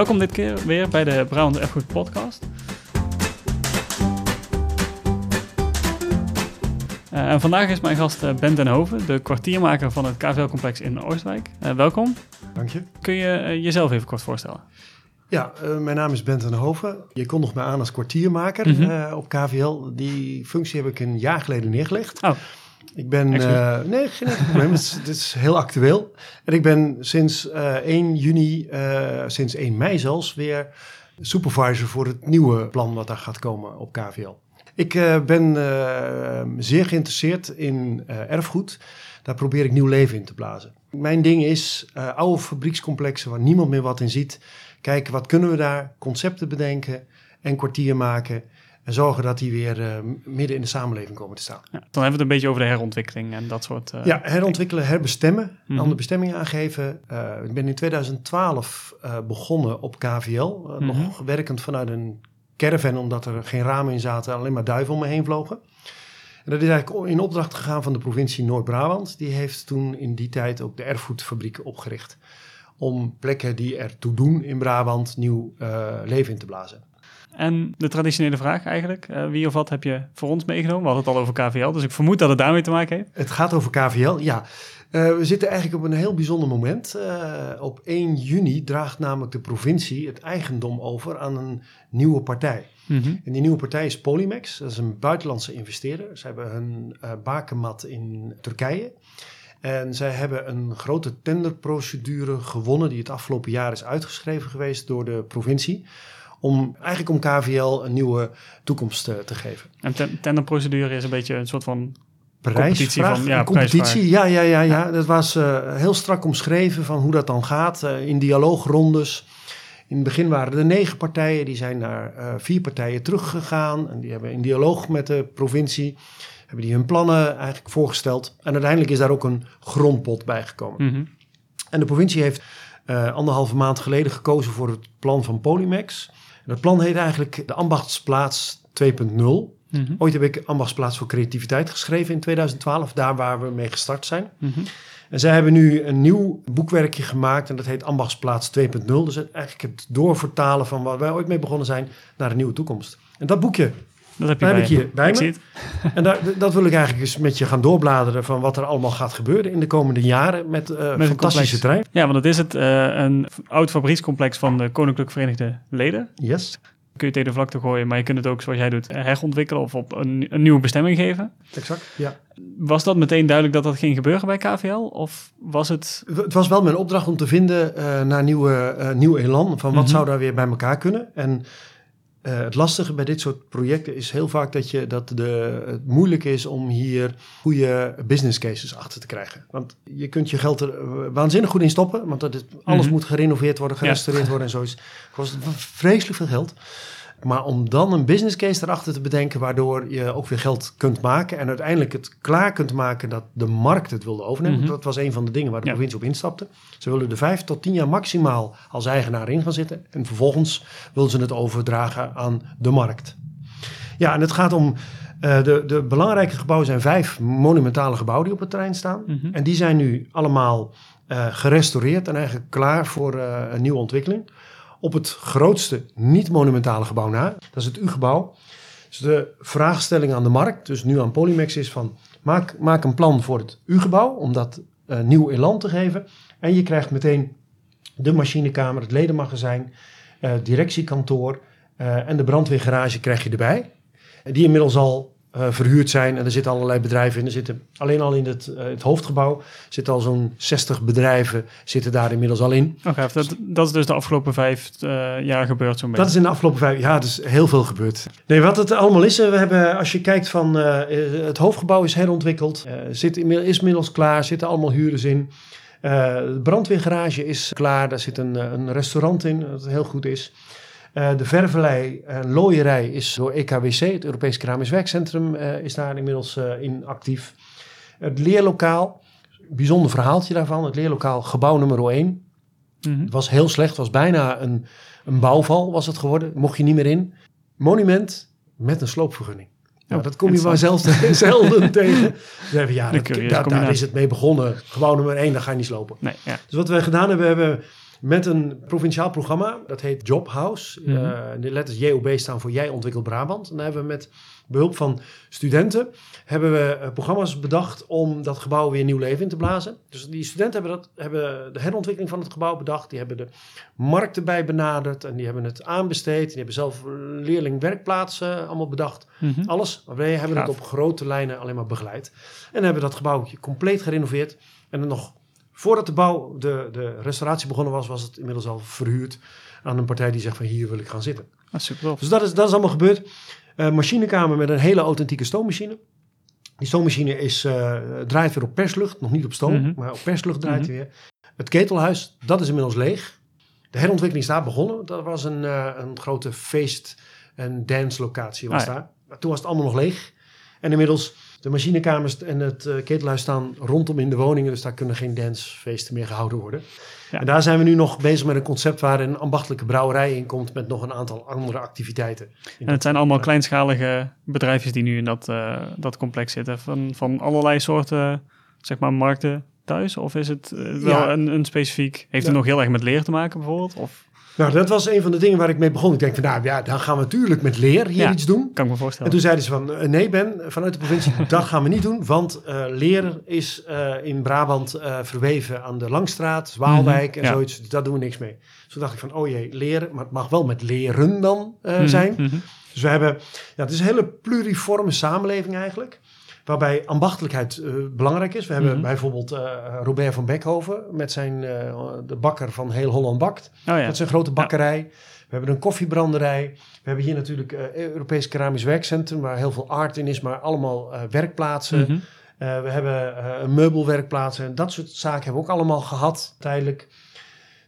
Welkom dit keer weer bij de Brabant Erfgoed podcast. Uh, en vandaag is mijn gast uh, Ben den Hoven, de kwartiermaker van het KVL-complex in Oostwijk. Uh, welkom. Dank je. Kun je jezelf even kort voorstellen? Ja, mijn naam is Ben den Hoven. Je kondigt me aan als kwartiermaker mm -hmm. op KVL. Die functie heb ik een jaar geleden neergelegd. Oh. Ik ben. Uh, nee, geen probleem. Het is, heel actueel. En ik ben sinds uh, 1 juni, uh, sinds 1 mei zelfs, weer supervisor voor het nieuwe plan wat daar gaat komen op KVL. Ik ben zeer geïnteresseerd in erfgoed. Daar probeer ik nieuw leven in te blazen. Mijn ding is oude fabriekscomplexen waar niemand meer wat in ziet. Kijken wat kunnen we daar, concepten bedenken en kwartier maken. En zorgen dat die weer uh, midden in de samenleving komen te staan. Ja, dan hebben we het een beetje over de herontwikkeling en dat soort... Uh, ja, herontwikkelen, herbestemmen, mm -hmm. andere bestemmingen aangeven. Uh, ik ben in 2012 begonnen op KVL. Mm -hmm. Nog werkend vanuit een caravan, omdat er geen ramen in zaten. Alleen maar duiven om me heen vlogen. En dat is eigenlijk in opdracht gegaan van de provincie Noord-Brabant. Die heeft toen in die tijd ook de erfgoedfabriek opgericht. Om plekken die ertoe doen in Brabant nieuw leven in te blazen. En de traditionele vraag eigenlijk, uh, wie of wat heb je voor ons meegenomen? We hadden het al over KVL, dus ik vermoed dat het daarmee te maken heeft. Het gaat over KVL, ja. Uh, we zitten eigenlijk op een heel bijzonder moment. Uh, op 1 juni draagt namelijk de provincie het eigendom over aan een nieuwe partij. Mm -hmm. En die nieuwe partij is Polymex, dat is een buitenlandse investeerder. Ze hebben hun bakenmat in Turkije. En zij hebben een grote tenderprocedure gewonnen die het afgelopen jaar is uitgeschreven geweest door de provincie om eigenlijk om KVL een nieuwe toekomst te, te geven. En ten, tenderprocedure is een beetje een soort van competitie van ja, competitie. Ja, ja, ja, ja. Dat was uh, heel strak omschreven van hoe dat dan gaat uh, in dialoogrondes. In het begin waren er negen partijen, die zijn naar uh, vier partijen teruggegaan en die hebben in dialoog met de provincie hebben die hun plannen eigenlijk voorgesteld. En uiteindelijk is daar ook een grondpot bijgekomen. Mm -hmm. En de provincie heeft anderhalve maand geleden gekozen voor het plan van Polymex. Dat plan heet eigenlijk de Ambachtsplaats 2.0. Mm -hmm. Ooit heb ik Ambachtsplaats voor Creativiteit geschreven in 2012, daar waar we mee gestart zijn. Mm -hmm. En zij hebben nu een nieuw boekwerkje gemaakt en dat heet Ambachtsplaats 2.0. Dus eigenlijk het doorvertalen van waar wij ooit mee begonnen zijn naar een nieuwe toekomst. En dat boekje, dat heb, je bij ik hier bij me. En daar, dat wil ik eigenlijk eens met je gaan doorbladeren van wat er allemaal gaat gebeuren in de komende jaren met, uh, met fantastische trein. Ja, want dat is het, uh, een oud fabriekscomplex van de Koninklijk Verenigde Leden. Yes. Kun je tegen de vlakte gooien, maar je kunt het ook zoals jij doet herontwikkelen of op een, een nieuwe bestemming geven. Exact, ja. Was dat meteen duidelijk dat dat ging gebeuren bij KVL? Of was het... Het was wel mijn opdracht om te vinden uh, naar nieuwe, uh, nieuw elan. Van wat mm -hmm. zou daar weer bij elkaar kunnen? En uh, het lastige bij dit soort projecten is heel vaak dat, je, dat de, het moeilijk is om hier goede business cases achter te krijgen. Want je kunt je geld er waanzinnig goed in stoppen, want dat is, alles mm -hmm. moet gerenoveerd worden, gerestaureerd ja. worden en zoiets. Kost vreselijk veel geld. Maar om dan een business case erachter te bedenken, waardoor je ook weer geld kunt maken en uiteindelijk het klaar kunt maken dat de markt het wilde overnemen. Mm -hmm. Dat was een van de dingen waar de ja. provincie op instapte. Ze wilden er vijf tot tien jaar maximaal als eigenaar in gaan zitten en vervolgens wilden ze het overdragen aan de markt. Ja, en het gaat om. Uh, de, de belangrijke gebouwen zijn vijf monumentale gebouwen die op het terrein staan. Mm -hmm. En die zijn nu allemaal uh, gerestaureerd en eigenlijk klaar voor uh, een nieuwe ontwikkeling op het grootste niet-monumentale gebouw na. Dat is het U-gebouw. Dus de vraagstelling aan de markt, dus nu aan Polymex, is van... maak, maak een plan voor het U-gebouw om dat uh, nieuw elan te geven. En je krijgt meteen de machinekamer, het ledenmagazijn, uh, directiekantoor uh, en de brandweergarage krijg je erbij. Die inmiddels al uh, verhuurd zijn. En er zitten allerlei bedrijven in. Er zitten alleen al in het, uh, het hoofdgebouw zitten al zo'n 60 bedrijven zitten daar inmiddels al in. Oké, okay, dat, dat is dus de afgelopen vijf uh, jaar gebeurd zo'n beetje. Dat is in de afgelopen vijf jaar, ja, is heel veel gebeurd. Nee, wat het allemaal is, we hebben, als je kijkt van het hoofdgebouw is herontwikkeld, zit inmiddels, is inmiddels klaar, zitten allemaal huurders in. de brandweergarage is klaar, daar zit een, een restaurant in, dat heel goed is. Uh, de vervelij en looierij is door EKWC, het Europees Keramisch Werkcentrum, uh, is daar inmiddels uh, in actief. Het leerlokaal, bijzonder verhaaltje daarvan, het leerlokaal gebouw nummer 1. Mm -hmm. Het was heel slecht, was bijna een, een bouwval was het geworden, mocht je niet meer in. Monument met een sloopvergunning. Nou, dat kom je maar zelfs zelden tegen. Zeggen, ja, dat, daar, daar is het mee begonnen. Gebouw nummer 1, daar ga je niet slopen. Nee, ja. Dus wat wij gedaan hebben, we hebben met een provinciaal programma. Dat heet Job House. Mhm. Eh, de letters JOB staan voor Jij ontwikkelt Brabant. En daar hebben we met behulp van studenten hebben we eh, programma's bedacht om dat gebouw weer nieuw leven in te blazen. Dus die studenten hebben, dat, hebben de herontwikkeling van het gebouw bedacht. Die hebben de markt erbij benaderd en die hebben het aanbesteed. Die hebben zelf leerlingwerkplaatsen allemaal bedacht. Mhm. Alles. Wij hebben het op grote lijnen alleen maar begeleid. En hebben dat gebouwtje compleet gerenoveerd. En dan nog voordat de bouw, de, de restauratie begonnen was, was het inmiddels al verhuurd aan een partij die zegt van hier wil ik gaan zitten. Ah, super. Dus dat is, dat is allemaal gebeurd. Eh, machinekamer met een hele authentieke stoommachine. Die stoommachine is, eh, draait weer op perslucht, nog niet op stoom, Mhm. maar op perslucht draait Mhm. hij weer. Het ketelhuis, dat is inmiddels leeg. De herontwikkeling is daar begonnen. Dat was een, eh, een grote feest- en dance-locatie was Ah, ja. daar. Maar toen was het allemaal nog leeg. En inmiddels, de machinekamers en het eh, ketelhuis staan rondom in de woningen. Dus daar kunnen geen dancefeesten meer gehouden worden. Ja. En daar zijn we nu nog bezig met een concept waar een ambachtelijke brouwerij in komt. Met nog een aantal andere activiteiten. En het zijn allemaal kleinschalige bedrijfjes die nu in dat, eh, dat complex zitten. Van, van allerlei soorten, zeg maar, markten thuis? Of is het eh, wel Ja. een, een specifiek... Heeft het Ja. nog heel erg met leer te maken bijvoorbeeld? Of Nou, dat was een van de dingen waar ik mee begon. Ik denk van, nou ja, dan gaan we natuurlijk met leer hier Ja. iets doen. kan ik me En voorstellen? toen zeiden ze van, eh, nee Ben, vanuit de provincie, dat gaan we niet doen. Want eh leren is eh, in Brabant verweven aan de Langstraat, Zwaalwijk en Mhm, ja. zoiets. Dus daar doen we niks mee. Dus toen dacht ik van, oh jee, leren. Maar het mag wel met leren dan Mhm, zijn. mhm. Dus we hebben, ja, het is een hele pluriforme samenleving eigenlijk. Waarbij ambachtelijkheid eh, belangrijk is. We hebben Mhm. bijvoorbeeld eh, Robert van Beckhoven met zijn, eh, de bakker van Heel Holland Bakt. Oh ja. Dat is een grote bakkerij. We hebben een koffiebranderij. We hebben hier natuurlijk Europees Keramisch Werkcentrum, waar heel veel art in is, maar allemaal werkplaatsen. Mhm. We hebben eh, een meubelwerkplaats en dat soort zaken hebben we ook allemaal gehad tijdelijk.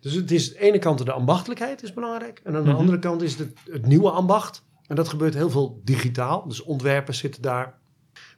Dus het is aan de ene kant de ambachtelijkheid is belangrijk. En aan de Mhm. andere kant is het, het nieuwe ambacht. En dat gebeurt heel veel digitaal. Dus ontwerpers zitten daar.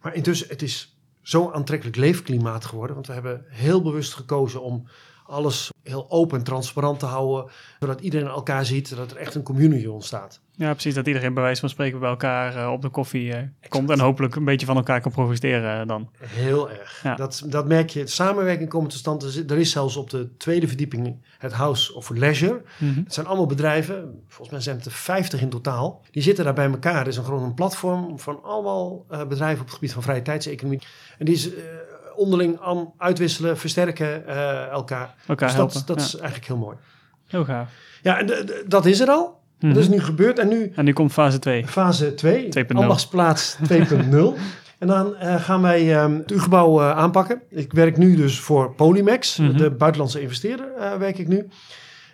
Maar intussen, het is zo'n aantrekkelijk leefklimaat geworden. Want we hebben heel bewust gekozen om alles heel open en transparant te houden. Zodat iedereen elkaar ziet. Zodat er echt een community ontstaat. Ja, precies. Dat iedereen bij wijze van spreken bij elkaar eh, op de koffie eh, komt. En hopelijk een beetje van elkaar kan profiteren eh, dan. Heel erg. Ja. Dat, dat merk je. Samenwerking komt tot stand. Er is- zelfs op de tweede verdieping het House of Leisure. Mhm. Het zijn allemaal bedrijven, volgens mij zijn het er 50 in totaal. Die zitten daar bij elkaar. Er is een, gewoon een platform van allemaal bedrijven op het gebied van vrije tijdseconomie. En die is onderling aan uitwisselen, versterken eh, elkaar. Elkaar dus helpen. dat, dat Ja. is eigenlijk heel mooi. Heel gaaf. Ja, en de- de- dat is er al. Mhm. Dat is nu gebeurd. En nu En nu komt fase 2. fase 2, 2.0. ambachtsplaats 2.0. En dan eh, gaan wij ehm, het U-gebouw eh, aanpakken. Ik werk nu dus voor Polymex, Mhm. de buitenlandse investeerder werk ik nu.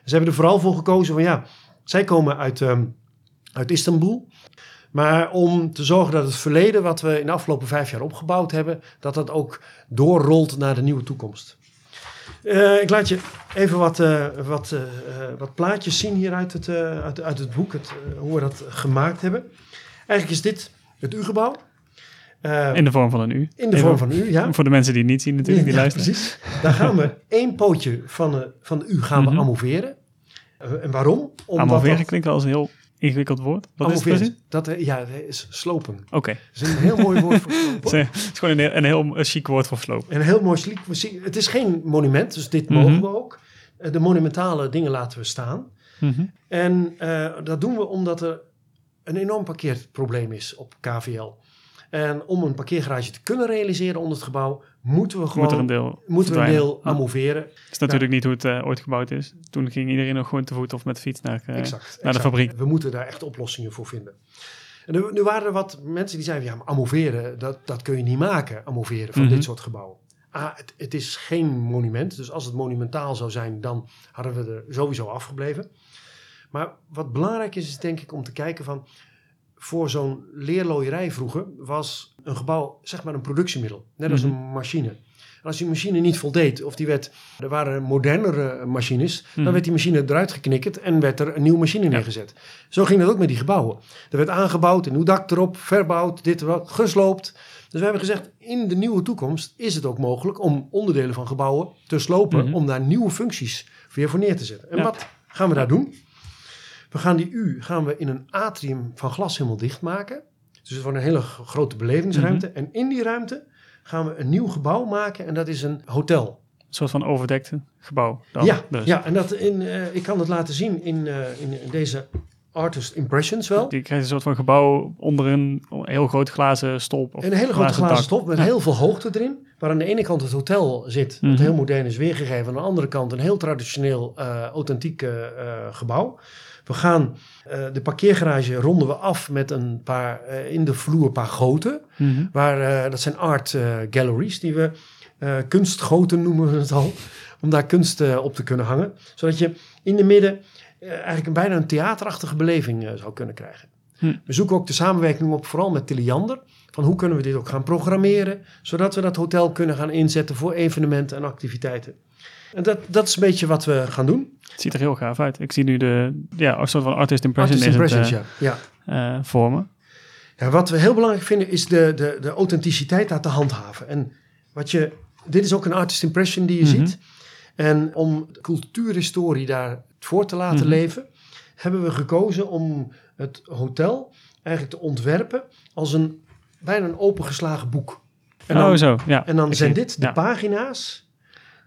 Ze hebben er vooral voor gekozen van ja, zij komen uit, ehm, uit Istanbul. Maar om te zorgen dat het verleden wat we in de afgelopen vijf jaar opgebouwd hebben, dat dat ook doorrolt naar de nieuwe toekomst. Eh, ik laat je even wat, eh, wat, eh, wat plaatjes zien hier uit het, uit, uit het boek, het, hoe we dat gemaakt hebben. Eigenlijk is dit het U-gebouw. In de vorm van een U. in de vorm van U, ja. Voor de mensen die het niet zien natuurlijk, die Ja, luisteren. precies. Daar gaan we één pootje van de, van de U gaan we Mhm. amoveren. En waarom? Omdat Amoveren dat- klinkt wel als een heel ingewikkeld woord. Wat is het precies? Dat, eh, ja, dat is slopen. Oké. Dat is een heel mooi woord voor Het slopen. is- het is gewoon een heel, een heel eh, chic woord voor sloop. En een heel mooi sliek. Het is geen monument, dus dit Mhm. mogen we ook. Eh, De monumentale dingen laten we staan. Mhm. En eh, dat doen we omdat er een enorm parkeerprobleem is op KVL. En om een parkeergarage te kunnen realiseren onder het gebouw, moeten we gewoon Moet er een deel moeten we een deel Ja. amoveren. Dat is natuurlijk niet hoe het eh, ooit gebouwd is. Toen ging iedereen nog gewoon te voet of met fiets naar, eh, exact, naar de fabriek. We moeten daar echt oplossingen voor vinden. En nu waren er wat mensen die zeiden, ja, maar amoveren, dat, dat kun je niet maken, amoveren van Mhm. dit soort gebouwen. Ah, het, het is geen monument, dus als het monumentaal zou zijn, dan hadden we er sowieso afgebleven. Maar wat belangrijk is, is denk ik om te kijken van, voor zo'n leerlooierij vroeger was een gebouw zeg maar een productiemiddel, net als Mhm. een machine. En als die machine niet voldeed, of die werd, er waren modernere machines, Mhm. dan werd die machine eruit geknikkerd en werd er een nieuwe machine neergezet. Zo ging dat ook met die gebouwen. Er werd aangebouwd, een nieuw dak erop, verbouwd, dit erop, gesloopt. Dus we hebben gezegd, in de nieuwe toekomst is het ook mogelijk om onderdelen van gebouwen te slopen, Mhm. om daar nieuwe functies weer voor neer te zetten. En Ja. wat gaan we daar doen? We gaan die U gaan we in een atrium van glas helemaal dicht maken. Dus het wordt een hele grote belevingsruimte. Mhm. En in die ruimte gaan we een nieuw gebouw maken en dat is een hotel. soort van overdekt gebouw. Dan, ja, dus. ja, en dat in, eh, ik kan het laten zien in, eh, in, in deze Artist Impressions wel. Je krijgt een soort van gebouw onder een heel groot glazen stolp. Of Een hele grote glazen stop met Ja. heel veel hoogte erin. Waar aan de ene kant het hotel zit, wat Mhm. heel modern is weergegeven. Aan de andere kant een heel traditioneel, eh, authentiek gebouw. We gaan eh, de parkeergarage ronden we af met een paar eh, in de vloer een paar goten. Mhm. Waar, eh, dat zijn art galleries die we kunstgoten noemen we het al. Om daar kunst op te kunnen hangen. Zodat je in de midden eigenlijk een, bijna een theaterachtige beleving zou kunnen krijgen. Hm. We zoeken ook de samenwerking op, vooral met Tiliander. Van hoe kunnen we dit ook gaan programmeren. Zodat we dat hotel kunnen gaan inzetten voor evenementen en activiteiten. En dat, dat is een beetje wat we gaan doen. Het ziet er heel gaaf uit. Ik zie nu de ja, een soort van artist impression Artist het, impressions, eh, ja. ja. eh, vormen. Ja, wat we heel belangrijk vinden is de, de, de authenticiteit daar te handhaven. En wat je, dit is ook een artist impression die je Mhm. ziet. En om de cultuurhistorie daar voor te laten Mhm. leven, hebben we gekozen om het hotel eigenlijk te ontwerpen als een bijna een opengeslagen boek. En dan, oh, zo. Ja. en dan zijn dit de ja. pagina's.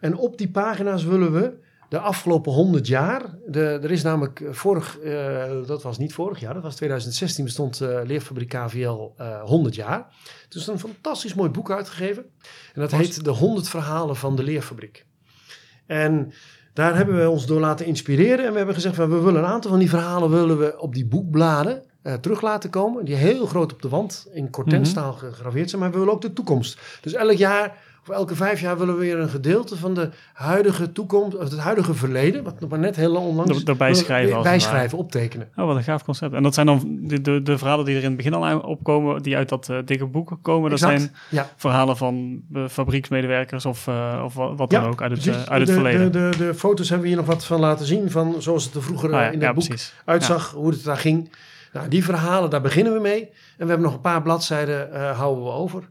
En op die pagina's willen we de afgelopen 100 jaar. De, er is namelijk eh, vorig, eh, dat was niet vorig jaar, dat was 2016, bestond eh Leerfabriek KVL eh 100 jaar. Het is een fantastisch mooi boek uitgegeven. En dat heet De 100 Verhalen van de Leerfabriek. En daar hebben we ons door laten inspireren. En we hebben gezegd, van, we willen een aantal van die verhalen willen we op die boekbladen terug laten komen. Die heel groot op de wand in Cortenstaal gegraveerd zijn. Maar we willen ook de toekomst. Dus elk jaar elke vijf jaar willen we weer een gedeelte van de huidige toekomst, of het huidige verleden, wat nog maar net heel onlangs Er- erbij schrijven bijschrijven, optekenen. Oh, wat een gaaf concept. En dat zijn dan de, de, de verhalen die er in het begin al opkomen, die uit dat eh, dikke boek komen. Dat Exact. zijn Ja. verhalen van eh, fabrieksmedewerkers of, eh, of wat, Ja, dan ook uit het, precies. uit het de, verleden. De, de, de foto's hebben we hier nog wat van laten zien, van zoals het er vroeger Ah ja, in het boek precies. uitzag, hoe het daar ging. Nou, die verhalen, daar beginnen we mee. En we hebben nog een paar bladzijden, houden we over.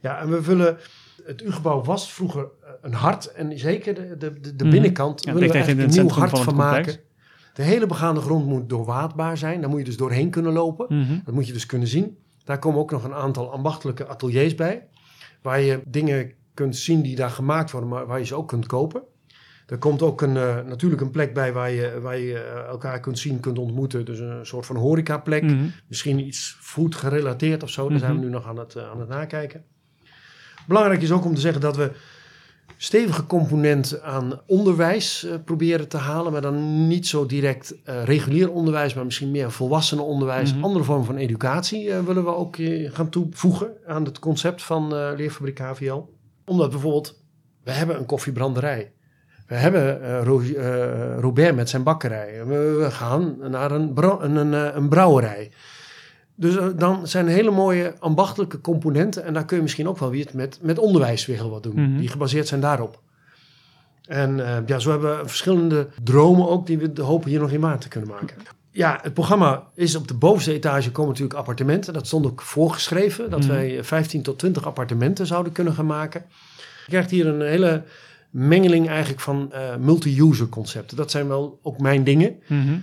Ja, en we willen... Het U-gebouw was vroeger eh, een hart. En zeker de, de, de, de Mhm. binnenkant Ja, willen we echt een nieuw hart van maken. De hele begaande grond moet doorwaadbaar zijn. Daar moet je dus doorheen kunnen lopen. Mhm. Dat moet je dus kunnen zien. Daar komen ook nog een aantal ambachtelijke ateliers bij. Waar je dingen kunt zien die daar gemaakt worden, maar waar je ze ook kunt kopen. Er komt ook een, eh, natuurlijk een plek bij waar je, waar je eh, elkaar kunt zien, kunt ontmoeten. Dus een soort van horecaplek. Mhm. Misschien iets food gerelateerd of zo. Daar zijn we nu nog aan het, aan het nakijken. Belangrijk is ook om te zeggen dat we stevige componenten aan onderwijs eh, proberen te halen. Maar dan niet zo direct eh, regulier onderwijs, maar misschien meer volwassenenonderwijs. Mhm. Andere vormen van educatie eh, willen we ook gaan toevoegen aan het concept van Leerfabriek HVL. Omdat bijvoorbeeld, we hebben een koffiebranderij. We hebben Ro- Robert met zijn bakkerij. We, we gaan naar een, een, een, een brouwerij. Dus eh, dan zijn hele mooie ambachtelijke componenten. En daar kun je misschien ook wel weer met, met onderwijs weer heel wat doen. Mhm. Die gebaseerd zijn daarop. En eh, ja, zo hebben we verschillende dromen ook die we hopen hier nog in maart te kunnen maken. Ja, het programma is op de bovenste etage komen natuurlijk appartementen. Dat stond ook voorgeschreven. Dat Mhm. wij 15 tot 20 appartementen zouden kunnen gaan maken. Je krijgt hier een hele mengeling eigenlijk van eh, multi-user concepten. Dat zijn wel ook mijn dingen. Mhm.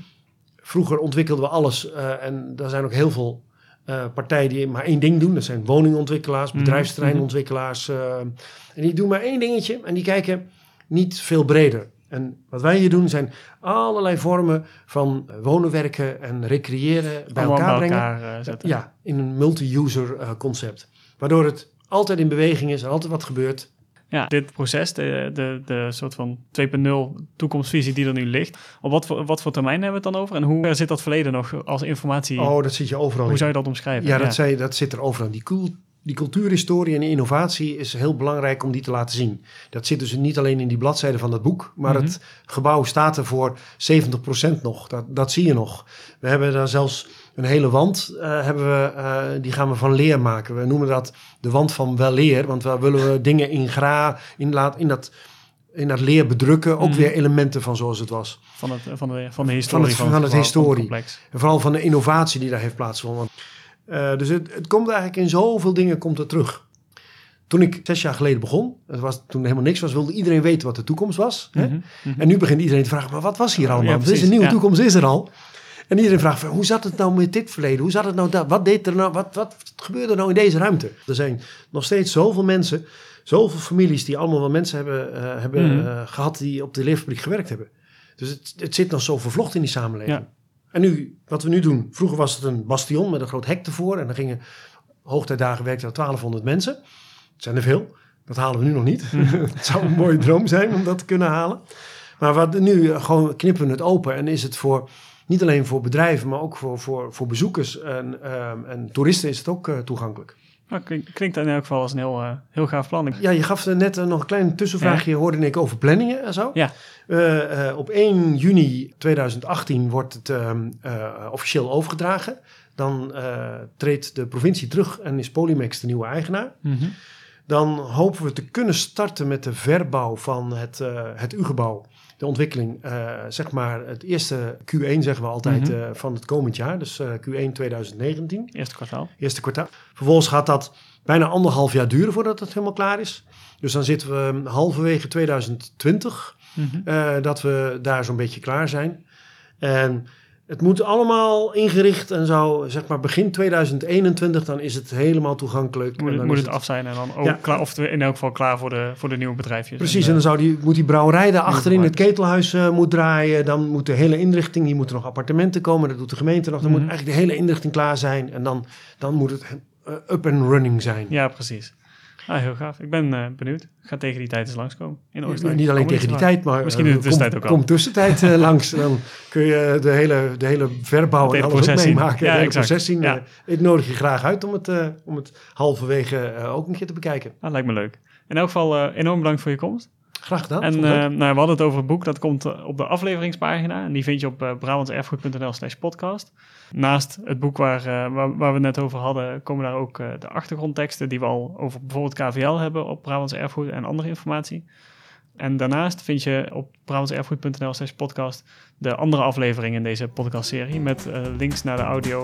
Vroeger ontwikkelden we alles en er zijn ook heel veel eh, partijen die maar één ding doen. Dat zijn woningontwikkelaars, Mhm, bedrijfsterreinontwikkelaars. eh, en die doen maar één dingetje en die kijken niet veel breder. En wat wij hier doen zijn allerlei vormen van wonen, werken en recreëren bij elkaar bij brengen. elkaar eh, zetten. Ja, in een multi-user concept. Waardoor het altijd in beweging is en altijd wat gebeurt. Ja, dit proces, de, de, de soort van 2.0 toekomstvisie die er nu ligt. Op wat voor, wat voor termijn hebben we het dan over? En hoe zit dat verleden nog als informatie? Oh, dat zit je overal hoe in. zou je dat omschrijven? Ja, dat, zei, dat zit er overal. Die, cul- die cultuurhistorie en innovatie is heel belangrijk om die te laten zien. Dat zit dus niet alleen in die bladzijden van dat boek, maar Mhm. het gebouw staat er voor 70% nog. Dat, dat zie je nog. We hebben daar zelfs een hele wand, eh, hebben we, eh, die gaan we van leer maken. We noemen dat de wand van weleer, want daar willen we dingen in gra, in, laat, in dat... In dat leer bedrukken ook Mhm. weer elementen van zoals het was. Van, het, van, de, van de historie het- van, van het historie. En vooral van de innovatie die daar heeft plaatsgevonden. Eh, dus het, het komt eigenlijk in zoveel dingen komt het terug. Toen ik zes jaar geleden begon, het was toen er helemaal niks was, wilde iedereen weten wat de toekomst was. Hè? Mhm, mhm. En nu begint iedereen te vragen, maar wat was hier allemaal? Ja, is een nieuwe ja. toekomst, is er al. En iedereen vraagt, hoe zat het nou met dit verleden? Hoe zat het nou dat? Wat deed er nou? Wat, wat gebeurde er nou in deze ruimte? Er zijn nog steeds zoveel mensen, zoveel families die allemaal wel mensen hebben, eh, hebben Mhm. eh, gehad die op de leerfabriek gewerkt hebben. Dus het, het zit nog zo vervlocht in die samenleving. Ja. En nu, wat we nu doen, vroeger was het een bastion met een groot hek ervoor. En dan gingen hoogtijdagen werkten er 1200 mensen. Dat zijn er veel. Dat halen we nu nog niet. het zou een mooie droom zijn om dat te kunnen halen. Maar wat, nu eh, gewoon knippen we het open en is het voor niet alleen voor bedrijven, maar ook voor, voor, voor bezoekers en, ehm, en toeristen is het ook eh, toegankelijk. Nou, klinkt, klinkt in elk geval als een heel, eh, heel gaaf plan. Ja, je gaf net eh, nog een klein tussenvraagje, hoorde ik over planningen en zo. Ja. Eh, op 1 juni 2018 wordt het ehm, eh, officieel overgedragen. Dan treedt de provincie terug en is Polymex de nieuwe eigenaar. Mhm. Dan hopen we te kunnen starten met de verbouw van het, het U-gebouw. De ontwikkeling, eh, zeg maar het eerste Q1 zeggen we altijd Mhm. eh, van het komend jaar. Dus eh, Q1 2019, Eerste kwartaal. eerste kwartaal. Vervolgens gaat dat bijna anderhalf jaar duren voordat het helemaal klaar is. Dus dan zitten we halverwege 2020 Mhm. dat we daar zo'n beetje klaar zijn. En het moet allemaal ingericht en zo, zeg maar begin 2021, dan is het helemaal toegankelijk. Moet, En dan moet het af zijn en dan ook Ja. klaar, of in elk geval klaar voor de, voor de nieuwe bedrijfjes. Precies, en En, dan zou die, moet die brouwerij daar achterin het ketelhuis eh, moet draaien. Dan moet de hele inrichting, hier moeten nog appartementen komen. Dat doet de gemeente nog. Dan Mhm. moet eigenlijk de hele inrichting klaar zijn. En dan, dan moet het eh, up and running zijn. ja, precies. Ah, heel gaaf. Ik ben eh, benieuwd. Ik ga tegen die tijd eens langskomen in Oostenrijk. niet alleen tegen die tijd, maar Misschien eh, in de tussentijd kom, ook wel. Kom tussentijd eh, langs. Dan kun je de hele, de hele verbouw en alles ook meemaken. Ja, de hele exact. proces zien. Ja. Eh, ik nodig je graag uit om het, eh, om het halverwege eh, ook een keer te bekijken. Ah, lijkt me leuk. In elk geval eh, enorm bedankt voor je komst. Graag gedaan. En eh, nou, we hadden het over het boek. Dat komt eh, op de afleveringspagina. En die vind je op uh, brabantserfgoed.nl slash podcast. Naast het boek waar, eh, waar, waar we het net over hadden... komen daar ook eh, de achtergrondteksten... die we al over bijvoorbeeld KVL hebben op Brabants Erfgoed... en andere informatie. En daarnaast vind je op brabantserfgoed.nl slash podcast... de andere afleveringen in deze podcastserie... met eh, links naar de audio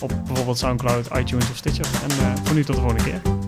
op bijvoorbeeld Soundcloud, iTunes of Stitcher. En eh, voor nu tot de volgende keer.